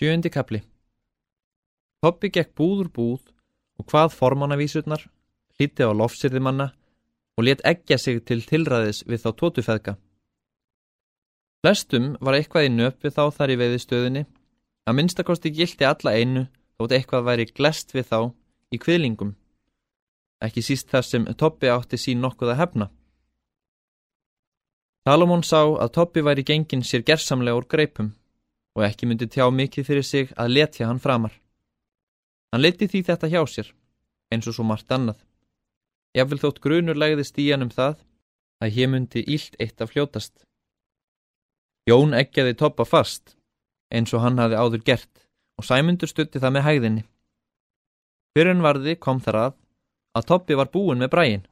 Sjöndi kapli Toppi gekk búð úr búð og hvað formannavísurnar, hlíti á lofsirðimanna og let eggja sig til tilræðis við þá tótufeðka. Flestum var eitthvað í nöp við þá þar í veiðistöðinni, að minnstakosti gildi alla einu þótt eitthvað væri glest við þá í kviðlingum. Ekki síst þar sem Toppi átti sín nokkuð að hefna. Salomón sá að Toppi væri gengin sér gersamlega úr greipum og ekki myndi tjá mikið fyrir sig að letja hann framar. Hann leti því þetta hjá sér, eins og svo margt annað. Jáfnvel þótt grunur legðist í hann um það að hér myndi ílt eitt af fljótast. Jón eggjaði Toppa fast, eins og hann hafi áður gert og Sæmundur stutti það með hægðinni. Fyrir en varði kom þar að að Toppi var búin með bræin.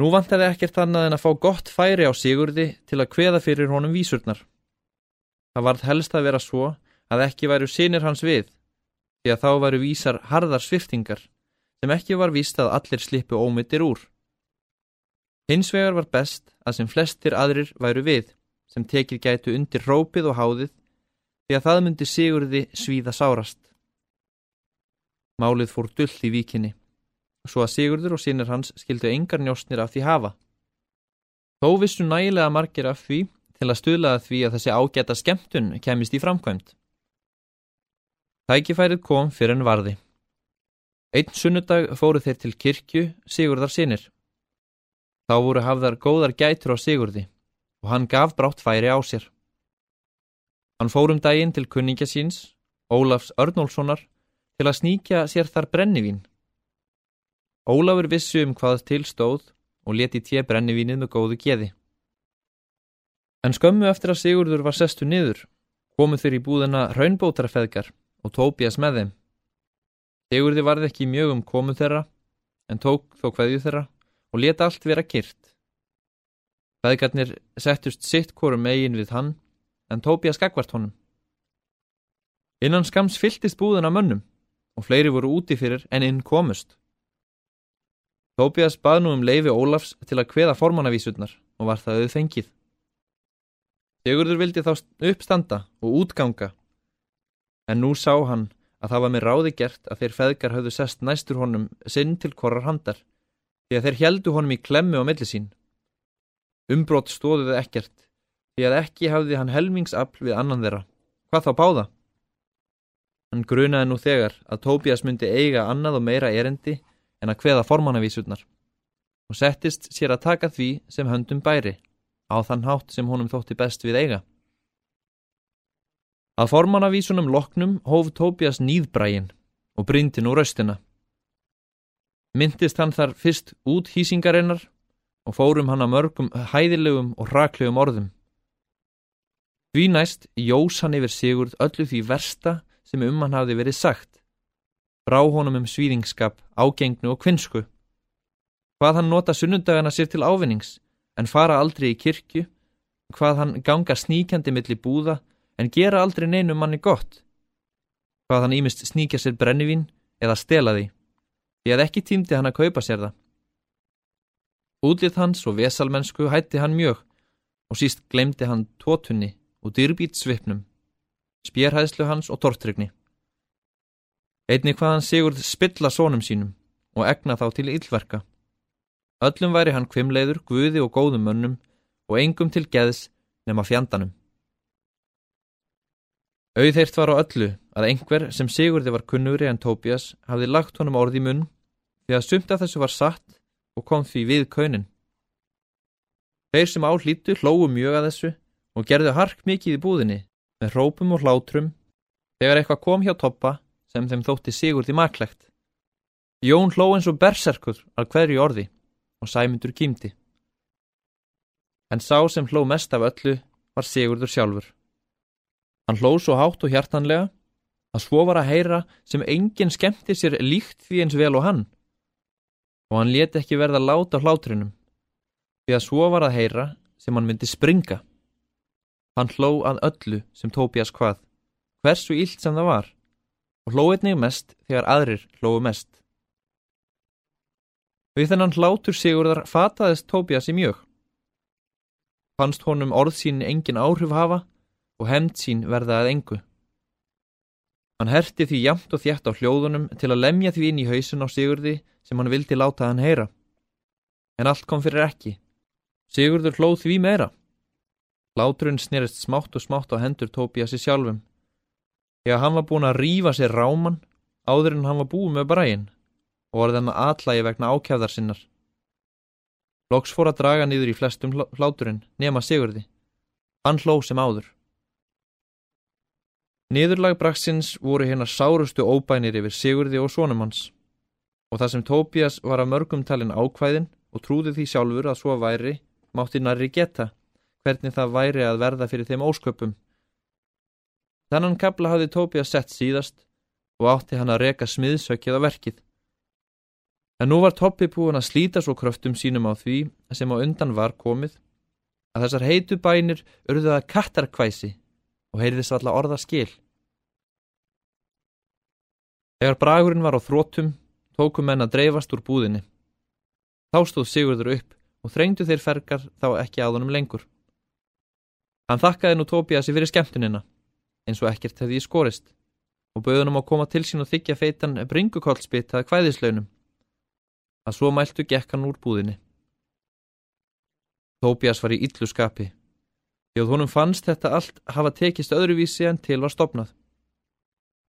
Nú vantaði ekkert annað en að fá gott færi á Sigurði til að kveða fyrir honum vísurnar. Það varð helst að vera svo að ekki væru sinir hans við, því að þá væru vísar harðar sviftingar, sem ekki var víst að allir slippu ómyttir úr. Hins vegar var best að sem flestir aðrir væru við, sem tekið gætu undir rópið og háðið, því að það myndi Sigurði svíða sárast. Málið fór dull í víkinni, svo að Sigurður og sinir hans skildu engar njóstnir af því hafa. Þó vissu nægilega margir af því til að stuðlaða því að þessi ágæta skemmtun kemist í framkvæmt. Tækifærið kom fyrir en varði. Einn sunnudag fóru þeir til kirkju Sigurðar sinir. Þá voru hafðar góðar gætur á Sigurði og hann gaf brátt færi á sér. Hann fórum daginn til kunningja síns, Ólafs Örnólfssonar, til að sníkja sér þar brennivín. Ólafur vissu um hvað til stóð og leti tje brennivínið með góðu geði. En skömmu eftir að Sigurður var sestu niður, komu þeir í búðina raunbótarafeðgar og tópias með þeim. Sigurði varði ekki mjög um komu þeirra, en tók þó hverju þeirra og leta allt vera kyrt. Feðgarnir settust sitt korum eigin við hann, en tópias gagvart honum. Innan skams fylltist búðina mönnum og fleiri voru úti fyrir en inn komust. Tópias bað nú um leifi Ólafs til að kveða formannavísurnar og var það auð fengið. Sigurður vildi þá uppstanda og útganga, en nú sá hann að það var með ráði gert að þeir feðgar höfðu sest næstur honum sinn til korrar handar, því að þeir heldu honum í klemmi á milli sín. Umbrótt stóðuðu ekkert, því að ekki hafði hann helmingsafl við annan þeirra. Hvað þá báða? Hann grunaði nú þegar að Tóbías myndi eiga annað og meira erendi en að kveða formannavísurnar og settist sér að taka því sem höndum bæri á þann hátt sem honum þótti best við eiga. Að formannavísunum loknum hóf Tóbjas nýðbrægin og bryndi nú raustina. Myndist hann þar fyrst út hýsingarinnar og fórum hann að mörgum hæðilegum og raklegum orðum. Því næst jós hann yfir Sigurd öllu því versta sem um hann hafði verið sagt. Brá honum um svíðingskap, ágengnu og kvinsku. Hvað hann nota sunnundagana sér til ávinnings en fara aldrei í kirkju, hvað hann ganga sníkjandi millir búða en gera aldrei neinu manni gott, hvað hann ímist sníkja sér brennivín eða stela því, því að ekki tímdi hann að kaupa sér það. Útlið hans og vesalmennsku hætti hann mjög og síst glemdi hann tótunni og dyrbít svipnum, spjérhæðslu hans og tortrygni. Einni hvað hann sigurð spilla sónum sínum og egna þá til yllverka. Öllum væri hann kvimleiður, guði og góðum mönnum og engum til geðs nema fjandanum. Auðheirt var á öllu að einhver sem Sigurði var kunnuri en Tóbias hafði lagt honum orði í munn því að sumt af þessu var satt og kom því við kaunin. Þeir sem áhlítu hlóu mjög að þessu og gerðu hark mikið í búðinni með hrópum og hlátrum þegar eitthvað kom hjá Toppa sem þeim þótti Sigurði maklegt. Jón hló eins og berserkur að hverju orði og sæmundur kýmdi. En sá sem hló mest af öllu var Sigurdur sjálfur. Hann hló svo hátt og hjartanlega að svo var að heyra sem enginn skemmti sér líkt því eins vel og hann. Og hann leti ekki verða láta hlátrinum, því að svo var að heyra sem hann myndi springa. Hann hló að öllu sem Tóbias hvað, hversu ílt sem það var, og hló einnig mest þegar aðrir hlóu mest. Við þennan hlátur Sigurðar fataðist Tóbias í mjög. Fannst honum orð sín engin áhrif hafa og hemd sín verða að engu. Hann herti því jamt og þjætt á hljóðunum til að lemja því inn í hausun á Sigurði sem hann vildi láta hann heyra. En allt kom fyrir ekki. Sigurður hlóð því meira. Láturinn snerist smátt og smátt á hendur Tóbíasi sjálfum. Þegar hann var búin að rýfa sér ráman áður en hann var búið með bræin og var það með atlægi vegna ákjafðar sinnar. Loks fór að draga niður í flestum hláturinn nema Sigurði. Hann hló sem áður. Niðurlag braksins voru hérna sárustu óbænir yfir Sigurði og svonum hans og það sem Tóbías var að mörgum talin ákvæðin og trúði því sjálfur að svo væri mátti nærri geta hvernig það væri að verða fyrir þeim ósköpum. Þannan kabla hafði Tóbías sett síðast og átti hann að reka smiðsökið á verkið. En nú var Toppi búin að slíta svo kröftum sínum á því sem á undan var komið að þessar heitu bænir urðuða kattarkvæsi og heyrðist alltaf orða skil. Þegar bragurinn var á þróttum, tókum menn að dreifast úr búðinni. Þá stóð Sigurður upp og þrengdu þeir fergar þá ekki á honum lengur. Hann þakkaði nú Tóbiasi fyrir skemmtunina, eins og ekkert hefði í skorist, og bauðunum á koma til sín og þykja feitan bringukollsbytt að hvæðislaunum. Að svo mæltu gekk hann úr búðinni. Tóbias var í yllu skapi, að honum fannst þetta allt hafa tekist öðruvísi en til var stopnað.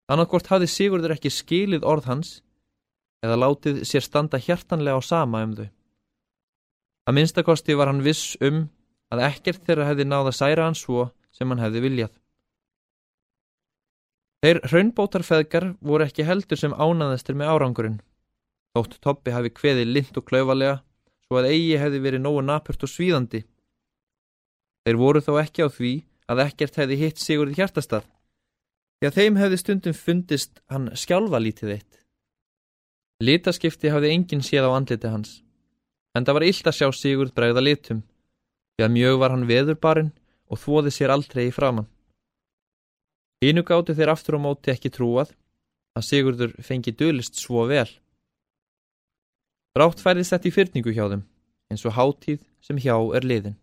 Annarkort hafði Sigurður ekki skilið orð hans eða látið sér standa hjartanlega á sama um þau. Að minnstakosti var hann viss um að ekkert þeirra hefði náða særa hans svo sem hann hefði viljað. Þeir hraunbótarfeðgar voru ekki heldur sem ánaðastir með árangurinn. Þótt Toppi hafi kveði lind og klauvalega svo að eigi hefði verið nógu napurt og svíðandi. Þeir voru þó ekki á því að ekkert hefði hitt Sigurði hjartastað því að þeim hefði stundum fundist hann skjálfa lítið eitt. Litaskipti hafði enginn séð á andliti hans, en það var illt að sjá Sigurd bregða litum, því að mjög var hann veðurbarinn og þvoði sér aldrei í framann. Hínu gáttu þeir aftur á móti ekki trúað að Sigurdur fengi dölist svo vel. Rátt færðist þetta í fyrningu hjá þeim, eins og hátíð sem hjá er liðin.